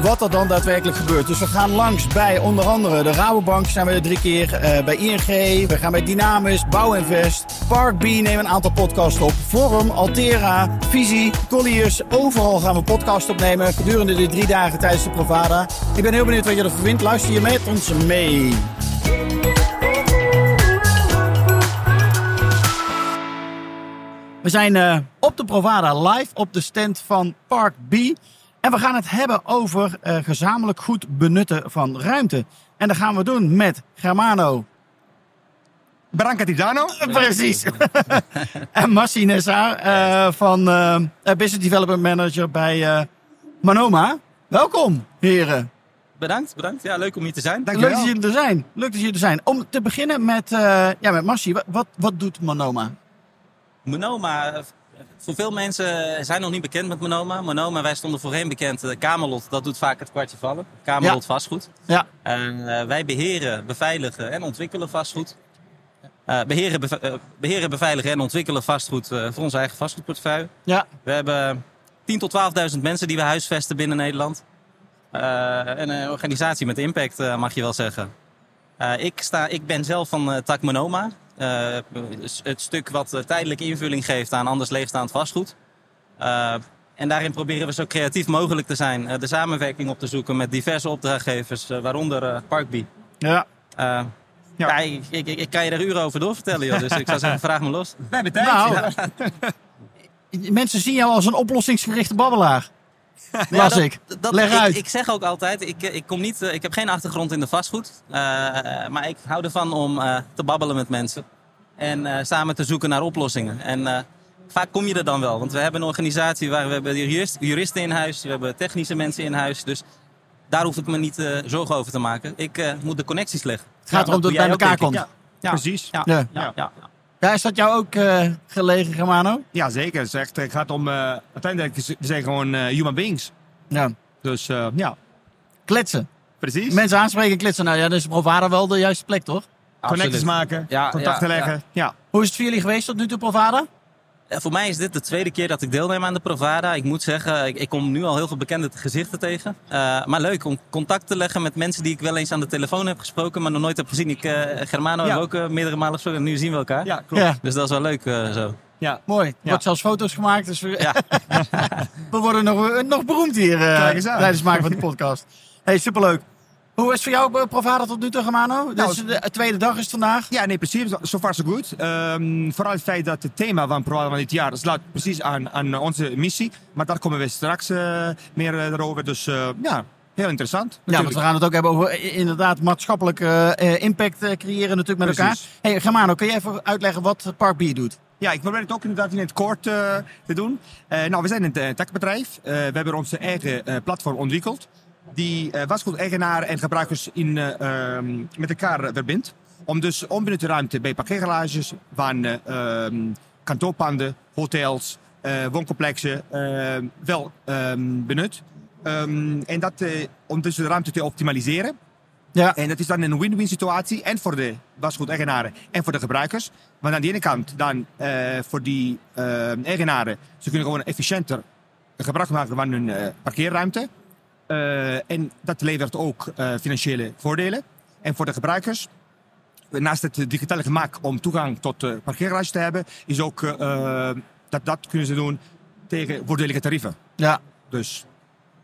wat er dan daadwerkelijk gebeurt. Dus we gaan langs bij onder andere de Rabobank zijn we er drie keer. eh, bij ING, we gaan bij Dynamis, Bouwinvest, Park B nemen een aantal podcasts op. Forum, Altera, Visie, Colliers. Overal gaan we podcasts opnemen gedurende de drie dagen tijdens de Provada. Ik ben heel benieuwd wat je ervan vindt. Luister je met ons mee. We zijn eh, op de Provada live op de stand van Park B. En we gaan het hebben over eh, gezamenlijk goed benutten van ruimte. En dat gaan we doen met Germano. Branca Tizano. Precies. en Massi Nessa eh, van eh, Business Development Manager bij eh, Manoma. Welkom, heren. Bedankt, bedankt. Ja, leuk om hier te zijn. Leuk dat jullie er zijn. Leuk dat jullie er zijn. Om te beginnen met, eh ja, met Massi. Wat, wat, wat doet Manoma? Monoma, eh, voor veel mensen zijn nog niet bekend met Monoma. Monoma, wij stonden voorheen bekend. eh, Kamerlot, dat doet vaak het kwartje vallen. Kamerlot vastgoed. Ja, En eh, wij beheren, beveiligen en ontwikkelen vastgoed. Eh, beheren, beve- eh, beheren, beveiligen en ontwikkelen vastgoed eh, voor onze eigen vastgoedportefeuille. ja. We hebben 10.000 tot 12.000 mensen die we huisvesten binnen Nederland. Eh, en een organisatie met impact, eh, mag je wel zeggen. Eh, ik, sta, ik ben zelf van eh Tak Monoma. Eh, het stuk wat eh, tijdelijke invulling geeft aan anders leegstaand vastgoed. Eh, en daarin proberen we zo creatief mogelijk te zijn. eh, de samenwerking op te zoeken met diverse opdrachtgevers, waaronder eh, Parkbee. ja. Eh, ja. ik, ik, ik kan je er uren over doorvertellen, joh. dus ik zou zeggen, vraag me los. We hebben tijd. Nou, Ja. mensen zien jou als een oplossingsgerichte babbelaar. Las dat- ik. dat- Leg ik, uit. Ik zeg ook altijd, ik, ik, kom niet, eh, ik heb geen achtergrond in de vastgoed. eh, maar ik hou ervan om eh, te babbelen met mensen. En eh, samen te zoeken naar oplossingen. En eh, vaak kom je er dan wel. Want we hebben een organisatie waar we hebben jurist, juristen in huis. We hebben technische mensen in huis. Dus daar hoef ik me niet eh, zorgen over te maken. Ik eh, moet de connecties leggen. Het gaat erom dat het bij elkaar komt. Ja. Precies. Ja. Ja. Is dat jou ook eh, gelegen, Germano? Ja, zeker. Het, is echt, het gaat om, eh, uiteindelijk we zijn gewoon eh, human beings. Ja. Dus eh, ja, Kletsen. precies. Mensen aanspreken, kletsen. Nou ja, dan is Provada wel de juiste plek, toch? Connecties maken, Ja, contacten ja, leggen. Ja. Hoe is het voor jullie geweest tot nu toe, Provada? Ja, voor mij is dit de tweede keer dat ik deelneem aan de Provada. Ik moet zeggen, ik, ik kom nu al heel veel bekende gezichten tegen. Eh, maar leuk om contact te leggen met mensen die ik wel eens aan de telefoon heb gesproken, maar nog nooit heb gezien. Ik, eh, Germano Ja. hebben we ook eh, meerdere malen gesproken en nu zien we elkaar. ja, klopt. Ja, Dus dat is wel leuk eh, zo. Ja. mooi. Er Ja. wordt zelfs foto's gemaakt. Dus we, Ja. we worden nog, eh, nog beroemd hier eh, tijdens het maken van de podcast. Hey, superleuk. Hoe is het voor jou, eh, Provada, tot nu toe, Germano? Nou, is de tweede dag is vandaag. Ja, nee, precies. So far so good. Ehm, vooral het feit dat het thema van Proada van dit jaar sluit precies aan, aan onze missie. Maar daar komen we straks eh, meer eh, erover. Dus ja, heel interessant. Ja, want natuurlijk. we gaan het ook hebben over inderdaad maatschappelijk eh, impact creëren natuurlijk met Precies. elkaar. Hey, Germano, kun je even uitleggen wat Park B doet? Ja, ik probeer het ook inderdaad in het kort te doen. Nou, we zijn een techbedrijf. We hebben onze eigen platform ontwikkeld. Die eh vastgoedeigenaren en gebruikers in, eh, ehm, met elkaar verbindt. Om dus onbenutte ruimte bij parkeergarages, van eh, ehm, kantoorpanden, hotels, eh, wooncomplexen wel ehm, benut. En dat om dus de ruimte te optimaliseren. Ja, En dat is dan een win-win situatie. En voor de vastgoedeigenaren en voor de gebruikers. Want aan de ene kant dan voor die eigenaren. Ze kunnen gewoon efficiënter gebruik maken van hun parkeerruimte. Eh, en dat levert ook eh, financiële voordelen. En voor de gebruikers. Naast het digitale gemak om toegang tot de parkeergarage te hebben. Is ook eh, dat dat kunnen ze doen tegen voordelige tarieven. ja. Dus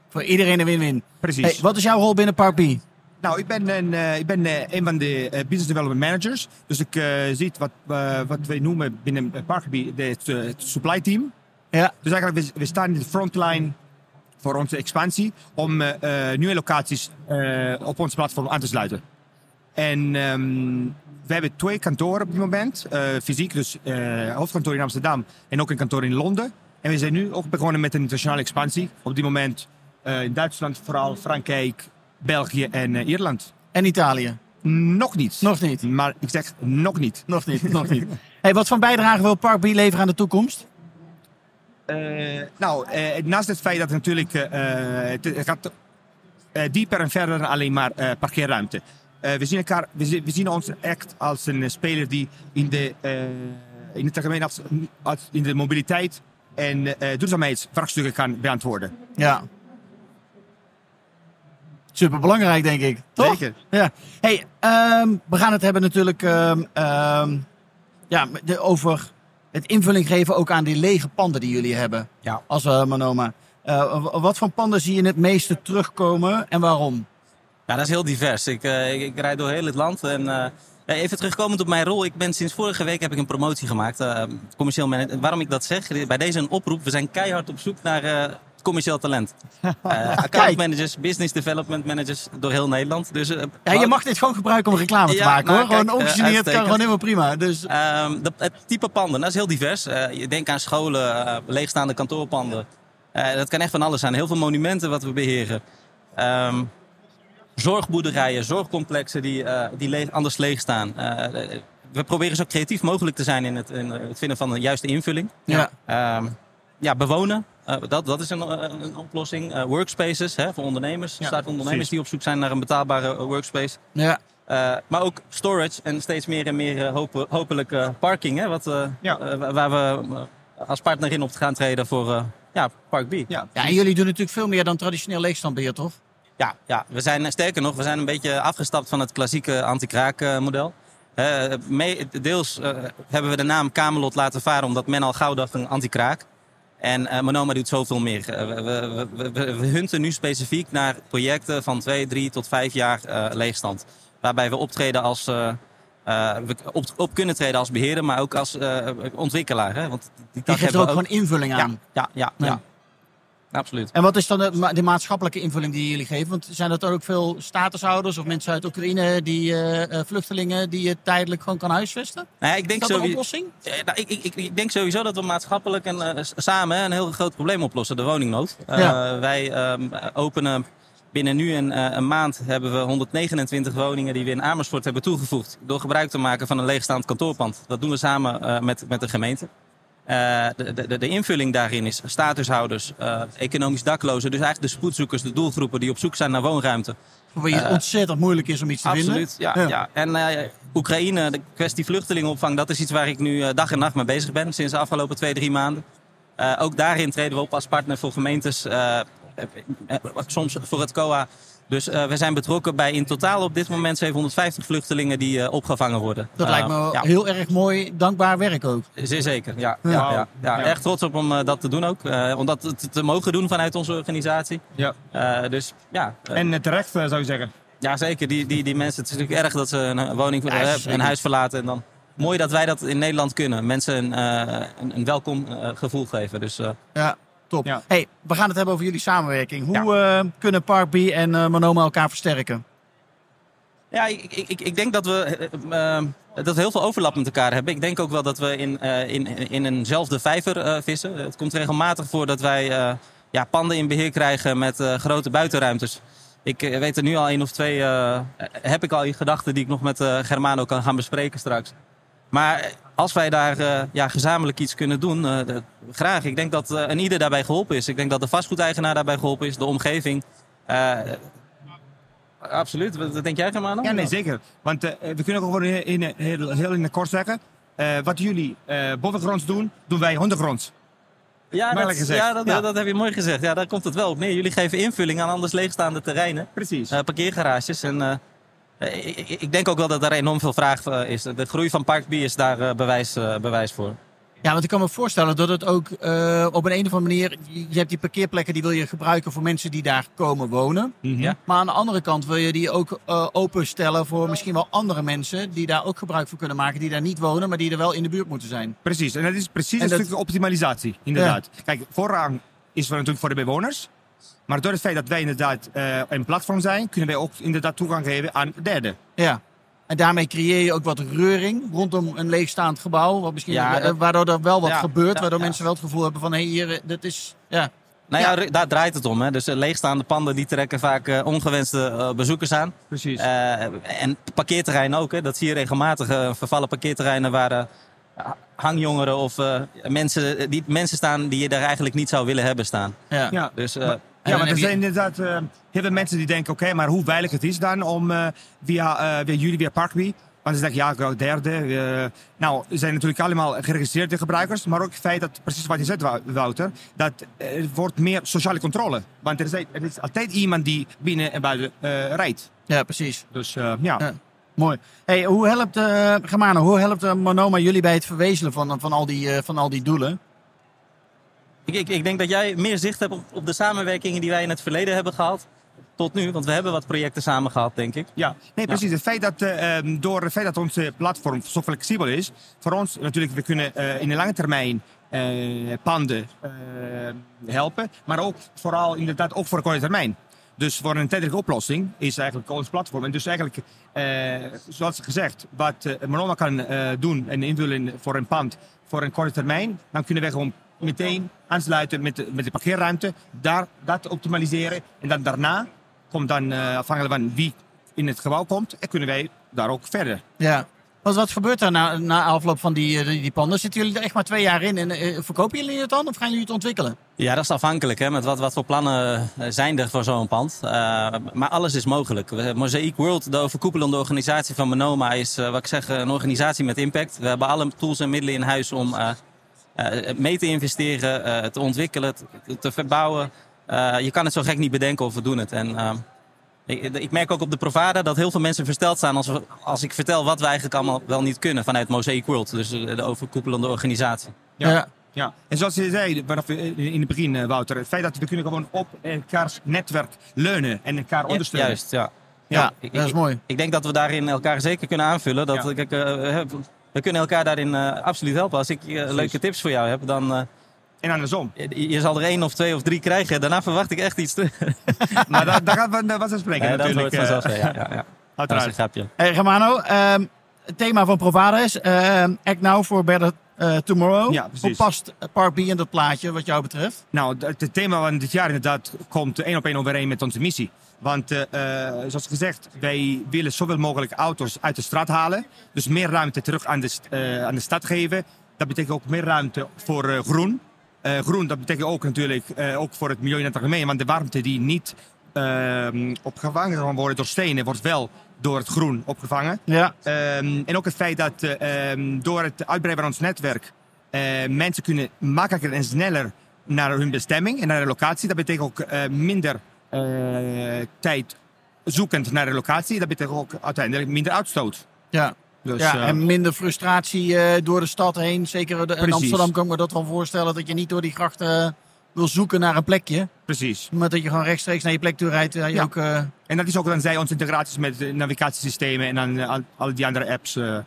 Voor iedereen een win-win. precies. Hey, wat is jouw rol binnen Park B? Nou, ik ben een, eh, ik ben eh, een van de eh, business development managers. Dus ik eh, zie wat, eh, wat wij noemen binnen Parkby eh, het supply team. Ja, Dus eigenlijk, we, we staan in de frontline voor onze expansie om eh, eh, nieuwe locaties eh, op ons platform aan te sluiten. En ehm, we hebben twee kantoren op dit moment, fysiek, dus hoofdkantoor in Amsterdam en ook een kantoor in Londen. En we zijn nu ook begonnen met een internationale expansie. Op dit moment in Duitsland, vooral Frankrijk, België en Ierland. en Italië. Nog niet. Nog niet. Maar ik zeg nog niet. Nog niet, nog niet. Hey, wat voor bijdrage wil Park B leveren aan de toekomst? Eh, nou, eh, naast het feit dat het natuurlijk eh, het, gaat eh, dieper en verder dan alleen maar eh, parkeerruimte. Eh, we, zien elkaar, we, zien, we zien ons echt als een eh, speler die in de, eh, in het algemeen als, als in de mobiliteit en eh duurzaamheidsvraagstukken kan beantwoorden. Ja. Super belangrijk, denk ik. Toch? Zeker. Ja. Hey, ehm, we gaan het hebben natuurlijk ehm, ehm, ja, de, over het invulling geven ook aan die lege panden die jullie hebben. Ja. Als uh, Manoma. Uh, wat voor panden zie je het meeste terugkomen en waarom? Ja, dat is heel divers. Ik, uh, ik, ik rijd door heel het land en uh, even terugkomend op mijn rol. Ik ben sinds vorige week heb ik een promotie gemaakt, uh, commercieel manager. Waarom ik dat zeg? Bij deze een oproep. We zijn keihard op zoek naar commercieel talent. Uh, account managers, business development managers door heel Nederland. Dus, uh, ja, je mag dit gewoon gebruiken om reclame te ja, maken nou, hoor. Gewoon kijk, ongegeneerd kan gewoon helemaal prima. Dus... De, het type panden, dat is heel divers. Uh, je denkt aan scholen, leegstaande kantoorpanden. dat kan echt van alles zijn. Heel veel monumenten wat we beheren. Um, zorgboerderijen, zorgcomplexen die, die leeg, anders leeg staan. we proberen zo creatief mogelijk te zijn in het, in het vinden van een juiste invulling. Ja. Um, ja, bewonen. Uh, dat, dat is een, een oplossing. Uh, workspaces hè, voor ondernemers. Er ja, staan ondernemers precies. die op zoek zijn naar een betaalbare workspace. Ja. Uh, maar ook storage en steeds meer en meer hoop, hopelijk parking. Hè, wat, ja. waar we als partner in op te gaan treden voor ja, Park B. Ja. ja, en jullie doen natuurlijk veel meer dan traditioneel leegstandbeheer, toch? Ja, ja, we zijn sterker nog, we zijn een beetje afgestapt van het klassieke anti-kraak model. Uh, mee, deels uh, hebben we de naam Camelot laten varen omdat men al gauw dacht een anti-kraak. En uh, Monoma doet zoveel meer. Uh, we, we, we, we, hunten nu specifiek naar projecten van twee, drie tot vijf jaar uh, leegstand. Waarbij we optreden als, we op, op, kunnen treden als beheerder, maar ook als ontwikkelaar. Hè? Want die, die geeft er ook, gewoon invulling aan. Ja, ja, ja. ja. Absoluut. En wat is dan de, de, maatschappelijke invulling die jullie geven? Want zijn dat ook veel statushouders of mensen uit Oekraïne, die uh, vluchtelingen, die je tijdelijk gewoon kan huisvesten? Nou ik denk is dat een oplossing? Nou, ik, ik, ik, denk sowieso dat we maatschappelijk en, uh, samen een heel groot probleem oplossen, de woningnood. Uh, ja. Wij um, openen binnen nu een, een, maand hebben we 129 woningen die we in Amersfoort hebben toegevoegd. Door gebruik te maken van een leegstaand kantoorpand. Dat doen we samen met, met de gemeente. Uh, de, de, de, invulling daarin is statushouders, uh, economisch daklozen. Dus eigenlijk de spoedzoekers, de doelgroepen die op zoek zijn naar woonruimte. Waar het uh, ontzettend moeilijk is om iets te absoluut, vinden. Absoluut, ja, ja. En Oekraïne, de kwestie vluchtelingenopvang, dat is iets waar ik nu dag en nacht mee bezig ben. Sinds de afgelopen twee, drie maanden. ook daarin treden we op als partner voor gemeentes. soms voor het COA. Dus uh, we zijn betrokken bij in totaal op dit moment 750 vluchtelingen die uh, opgevangen worden. Dat uh, lijkt me ja. heel erg mooi, dankbaar werk ook. Zeer zeker, ja. ja. ja, ja, ja. Echt trots op om dat te doen ook. om dat te, te, mogen doen vanuit onze organisatie. Ja. dus, ja. en terecht zou je zeggen. Ja, zeker. Die, die, die mensen, het is natuurlijk erg dat ze een woning, ja, een huis verlaten. En dan mooi dat wij dat in Nederland kunnen. Mensen een, een, een welkom gevoel geven. Dus, ja. Top. Ja. Hey, we gaan het hebben over jullie samenwerking. Hoe ja. uh, kunnen Park B en uh, Monoma elkaar versterken? Ja, ik, ik, ik denk dat we uh, dat we heel veel overlap met elkaar hebben. Ik denk ook wel dat we in, in, in eenzelfde vijver vissen. Het komt regelmatig voor dat wij ja, panden in beheer krijgen met grote buitenruimtes. Ik weet er nu al één of twee, heb ik al in gedachten die ik nog met Germano kan gaan bespreken straks. Maar als wij daar uh, ja, gezamenlijk iets kunnen doen, uh, de, graag. Ik denk dat een ieder daarbij geholpen is. Ik denk dat de vastgoedeigenaar daarbij geholpen is, de omgeving. absoluut. Wat denk jij, Germano? Ja, nee, zeker. Want we kunnen ook gewoon in, in, heel, heel in het kort zeggen. wat jullie bovengronds doen, doen wij ondergronds. Ja, dat, ja, dat, ja. dat heb je mooi gezegd. Ja, daar komt het wel op neer. Jullie geven invulling aan anders leegstaande terreinen. Precies. parkeergarages en... Ik, ik, denk ook wel dat er enorm veel vraag is. De groei van Park B is daar uh, bewijs, bewijs voor. Ja, want ik kan me voorstellen dat het ook uh, op een, een of andere manier... Je hebt die parkeerplekken die wil je gebruiken voor mensen die daar komen wonen. Mm -hmm. Maar aan de andere kant wil je die ook openstellen voor misschien wel andere mensen... die daar ook gebruik van kunnen maken, die daar niet wonen... maar die er wel in de buurt moeten zijn. Precies, en dat is precies een dat... stukje optimalisatie, inderdaad. Ja. Kijk, voorrang is voor natuurlijk voor de bewoners... Maar door het feit dat wij inderdaad uh, een platform zijn, kunnen wij ook inderdaad toegang geven aan derden. Ja. En daarmee creëer je ook wat reuring rondom een leegstaand gebouw. Wat misschien, ja, dat... waardoor er wel wat ja, gebeurt. Ja, waardoor mensen wel het gevoel hebben van hé, hey, hier, dit is. Ja. Nou ja, daar draait het om. Hè. Dus leegstaande panden die trekken vaak uh, ongewenste uh, bezoekers aan. Precies. en parkeerterreinen ook. Hè. Dat zie je regelmatig. vervallen parkeerterreinen waar hangjongeren of mensen, die, mensen staan die je daar eigenlijk niet zou willen hebben staan. Ja. Dus, maar, Ja, maar er je- zijn inderdaad eh, heel veel mensen die denken, oké, maar hoe veilig het is dan om eh, via, eh, via jullie, via Parkby. Want ze zeggen, ja, ik wil derde. nou, er zijn natuurlijk allemaal geregistreerde gebruikers. Maar ook het feit dat, precies wat je zegt, Wou- Wouter, dat er wordt meer sociale controle. Want er is, er is altijd iemand die binnen en buiten rijdt. Ja, precies. Dus ja. Ja. Mooi. Hey, hoe helpt, Germano, hoe helpt Monoma jullie bij het verwezenlijken van, van, al die, van al die doelen? Ik, ik, ik denk dat jij meer zicht hebt op, op de samenwerkingen die wij in het verleden hebben gehad. Tot nu, want we hebben wat projecten samen gehad, denk ik. Ja, nee, precies. Het feit dat, eh, ehm, door het feit dat onze platform zo flexibel is, voor ons natuurlijk, we kunnen eh, in de lange termijn eh, panden helpen, maar ook vooral inderdaad ook voor de korte termijn. Dus voor een tijdelijke oplossing is eigenlijk ons platform. En dus eigenlijk, eh, zoals gezegd, wat Monoma kan eh, doen en invullen voor een pand voor een korte termijn, dan kunnen wij gewoon meteen aansluiten met de, met de parkeerruimte, daar, dat optimaliseren en dan daarna komt dan eh, afhankelijk van wie in het gebouw komt, en kunnen wij daar ook verder. Ja. Wat, wat gebeurt er na, na afloop van die, eh, die, die panden? Zitten jullie er echt maar twee jaar in en eh, verkopen jullie het dan of gaan jullie het ontwikkelen? Ja, dat is afhankelijk hè, met wat, wat voor plannen eh, zijn er voor zo'n pand. Eh, maar alles is mogelijk. We- Mosaic World, de overkoepelende organisatie van Monoma, is eh, wat ik zeg, een organisatie met impact. We hebben alle tools en middelen in huis om eh, eh, mee te investeren, eh, te ontwikkelen, te, te verbouwen. Eh, je kan het zo gek niet bedenken of we doen het. En, eh, ik, ik merk ook op de Provada dat heel veel mensen versteld staan als, we- als ik vertel wat we eigenlijk allemaal wel niet kunnen vanuit Mosaic World, dus eh, de overkoepelende organisatie. Ja. Ja. En zoals je zei vanaf we- in het begin, eh, Wouter, het feit dat we kunnen gewoon op elkaars netwerk leunen en elkaar Ja, ondersteunen. juist, ja. Ja, ik- dat is ik- mooi. Ik denk dat we daarin elkaar zeker kunnen aanvullen. Dat, Ja. eh, we kunnen elkaar daarin eh, absoluut helpen. Als ik eh, leuke tips voor jou heb, dan eh, En andersom. je, je zal er één of twee of drie krijgen. Daarna verwacht ik echt iets terug. maar daar, daar gaan we wat spreken Nee, dat natuurlijk. hoort vanzelf. eh, Ja, ja, ja. Dat is een Uiteraard. grapje. Hey, Germano, ehm, het thema van Provada is ehm, Act Now for Better Tomorrow. Ja, precies. Hoe past Park B in dat plaatje wat jou betreft? Nou, het thema van dit jaar inderdaad komt één op één overeen met onze missie. Want eh, eh, zoals gezegd, wij willen zoveel mogelijk auto's uit de straat halen. Dus meer ruimte terug aan de, eh, aan de stad geven. Dat betekent ook meer ruimte voor groen. Groen, dat betekent ook natuurlijk ook voor het milieu in het algemeen. Want de warmte die niet ehm, opgevangen kan worden door stenen, wordt wel door het groen opgevangen. Ja. Ehm, en ook het feit dat eh, ehm, door het uitbreiden van ons netwerk mensen kunnen makkelijker en sneller naar hun bestemming en naar de locatie. Dat betekent ook minder tijd zoekend naar de locatie. Dat betekent ook uiteindelijk minder uitstoot. Ja. Dus, ja, eh, en minder frustratie eh, door de stad heen. Zeker de- in. Amsterdam kan ik me dat wel voorstellen. Dat je niet door die grachten eh, wil zoeken naar een plekje. Precies. Maar dat je gewoon rechtstreeks naar je plek toe rijdt. eh, Ja. ook, eh, En dat is ook dankzij onze integraties met navigatiesystemen en dan eh, al, die andere apps eh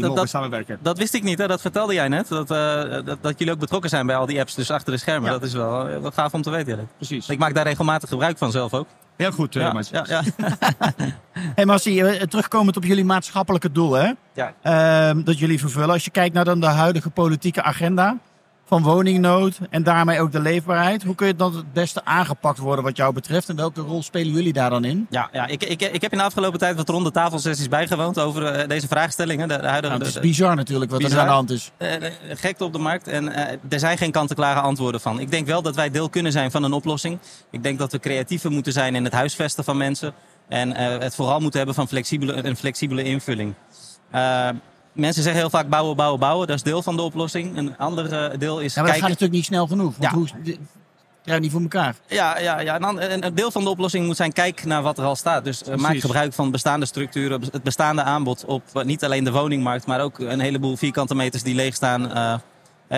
dat- dat- samenwerken. Dat wist ik niet, hè? dat vertelde jij net. Dat, eh, dat, dat jullie ook betrokken zijn bij al die apps, dus achter de schermen. Ja. Dat is wel eh, wat gaaf om te weten. ja. Precies. Ik maak daar regelmatig gebruik van zelf ook. Heel goed, eh, Ja, Mats. ja, ja. Hey Marcie, eh, terugkomend op jullie maatschappelijke doel, hè? Ja. Ehm, dat jullie vervullen. Als je kijkt naar dan de huidige politieke agenda van woningnood en daarmee ook de leefbaarheid. Hoe kun je dan het beste aangepakt worden wat jou betreft? En welke rol spelen jullie daar dan in? Ja, ja ik, ik, ik heb in de afgelopen tijd wat ronde tafelsessies bijgewoond over eh, deze vraagstellingen. De, de huidige, Nou, het is de- bizar natuurlijk wat er aan de hand is. eh, gekte op de markt en er zijn geen kant-en-klare antwoorden van. Ik denk wel dat wij deel kunnen zijn van een oplossing. Ik denk dat we creatiever moeten zijn in het huisvesten van mensen. En het vooral moeten hebben van flexibele, een flexibele invulling. Mensen zeggen heel vaak bouwen, bouwen, bouwen. Dat is deel van de oplossing. Een ander eh, deel is Ja, maar dat gaat kijken... natuurlijk niet snel genoeg. Want Ja. hoe, je niet voor elkaar. Ja, ja, ja. Een, ander- een- deel van de oplossing moet zijn kijk naar wat er al staat. Dus eh, maak gebruik van bestaande structuren, het bestaande aanbod op eh, niet alleen de woningmarkt, maar ook een heleboel vierkante meters die leeg staan. eh, eh,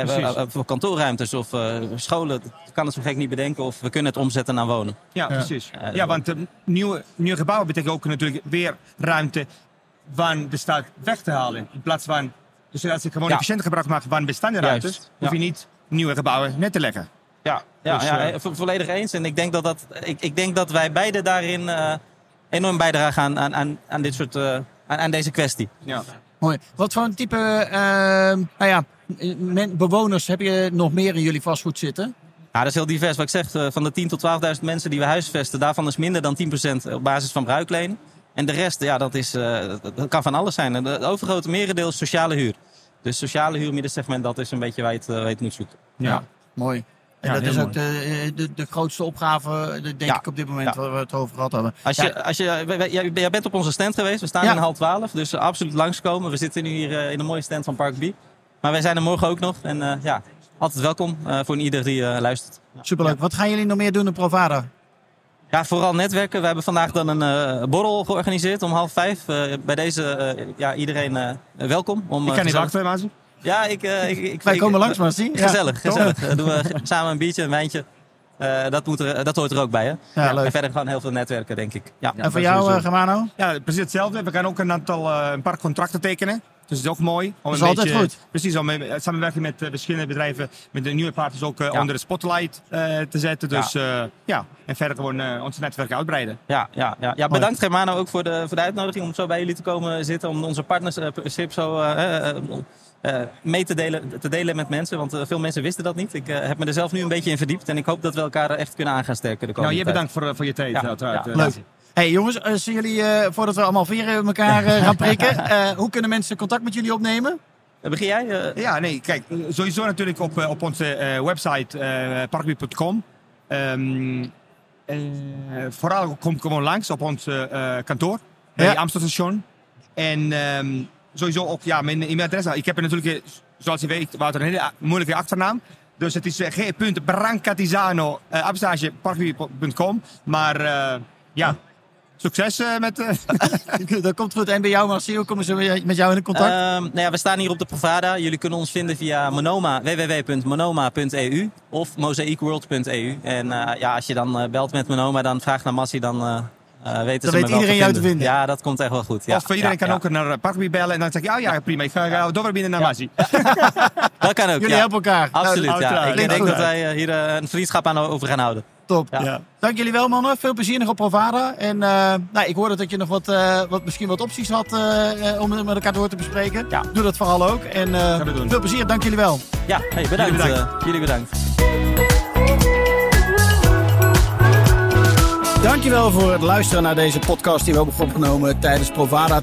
Precies. eh, voor kantoorruimtes of eh, scholen. Ik kan het zo gek niet bedenken of we kunnen het omzetten naar wonen. Ja, Ja. precies. Ja, Ja, want nieuwe, nieuwe gebouwen betekent ook natuurlijk weer ruimte van de stad weg te halen. In plaats van, dus als ik gewoon Ja. efficiënt gebruik maak van bestaande Juist, ruimtes, ja. hoef je niet nieuwe gebouwen net te leggen. Ja, ja, Dus, ja eh, vo- volledig eens. En ik denk dat, dat, ik, ik denk dat wij beide daarin eh, enorm bijdragen aan, aan, aan, aan, dit soort, eh, aan, aan deze kwestie. Ja. Mooi. Wat voor een type ehm, nou ja, men- bewoners heb je nog meer in jullie vastgoed zitten? Ja, dat is heel divers. Wat ik zeg, van de 10.000 tot 12.000 mensen die we huisvesten, daarvan is minder dan 10% op basis van bruikleen. En de rest, ja, dat, is, eh, dat- kan van alles zijn. En Het overgrote merendeel is sociale huur. Dus sociale huur, middensegment, dat is een beetje waar je het, eh, waar je het moet zoeken. Ja. Mooi. En Ja, dat is ook de, eh, de, de grootste opgave, denk Ja. ik, op dit moment Ja. waar we het over gehad hebben. Als je, als je, wij- wij- jij, jij bent op onze stand geweest. We staan Ja. in hal 12, dus absoluut langskomen. We zitten nu hier in een mooie stand van Park B. Maar wij zijn er morgen ook nog. En eh, ja, altijd welkom eh, voor ieder die eh, luistert. Superleuk. Wat gaan jullie nog meer doen in Provada? Ja, vooral netwerken. We hebben vandaag dan een eh, borrel georganiseerd om half vijf. Eh, bij deze, eh, ja, iedereen eh, welkom. Om, Ik kan niet gezellig- wachten, Mazi. Ja, ik... eh, ik, ik Wij ik- komen langs. Ja. Gezellig, gezellig. Dan doen we samen een biertje, een wijntje. Eh, dat, moet er, dat hoort er ook bij, hè? Ja, leuk. En verder gewoon heel veel netwerken, denk ik. Ja. En voor jou, eh, Germano? Ja, precies hetzelfde. We gaan ook een aantal eh, een paar contracten tekenen. Dus dat is ook mooi. Om Dat is een altijd beetje, goed. Precies, om eh, samenwerken met eh, verschillende bedrijven, met de nieuwe partners ook eh, Ja. onder de spotlight te zetten. Dus ja. ja, en verder gewoon ons netwerk uitbreiden. Ja, ja, ja. ja bedankt Germano ook voor de, voor de uitnodiging om zo bij jullie te komen zitten. Om onze partnership zo mee te delen, te delen met mensen. Want veel mensen wisten dat niet. Ik heb me er zelf nu een beetje in verdiept. En ik hoop dat we elkaar echt kunnen aan gaan sterken de Nou, komende je tijd. bedankt voor, voor je tijd, uiteraard. leuk. Hey jongens, als jullie, eh, voordat we allemaal veren elkaar eh, gaan prikken, eh, hoe kunnen mensen contact met jullie opnemen? Eh, Begin jij? eh? Ja, nee, kijk, eh, sowieso natuurlijk op, eh, op onze eh, website uh, parkby.com. Ehm, eh, vooral kom gewoon langs op ons eh, kantoor bij Ja. Amstelstation. En ehm, sowieso ook ja, mijn e-mailadres. Nou, Ik heb er natuurlijk, eh, zoals je weet, Wouter, een hele moeilijke achternaam. Dus het is uh, g.brancatizano, uh. Maar eh, ja, succes eh, met... eh, dat komt goed. En bij jou, Marcie, hoe komen ze met jou in contact? Ehm, nou ja, we staan hier op de Provada. Jullie kunnen ons vinden via Monoma, www.monoma.eu of mosaicworld.eu. En eh, ja, als je dan belt met Monoma, dan vraag naar Massie, dan eh, eh, weten Dan ze me weet wel iedereen jou te vinden. Ja, dat komt echt wel goed. Ja, of iedereen ja, kan ja. ook naar Parkby bellen en dan zeg je, oh ja, prima, ik ga, ga door binnen naar Ja. Mazi. Dat kan ook, jullie ja. helpen elkaar. Absoluut, Nou, ja. uiteraard. Ik denk dat wij eh, hier eh, een vriendschap aan over gaan houden. Top. Ja. Dank jullie wel, mannen. Veel plezier nog op Provada. En eh, nou, ik hoorde dat je nog wat, eh, wat, misschien wat opties had eh, eh, om het met elkaar door te bespreken. Ja. Doe dat vooral ook. En eh, veel plezier. Dank jullie wel. Ja, hey, bedankt. Jullie bedankt. eh, jullie bedankt. Dankjewel voor het luisteren naar deze podcast die we hebben opgenomen tijdens Provada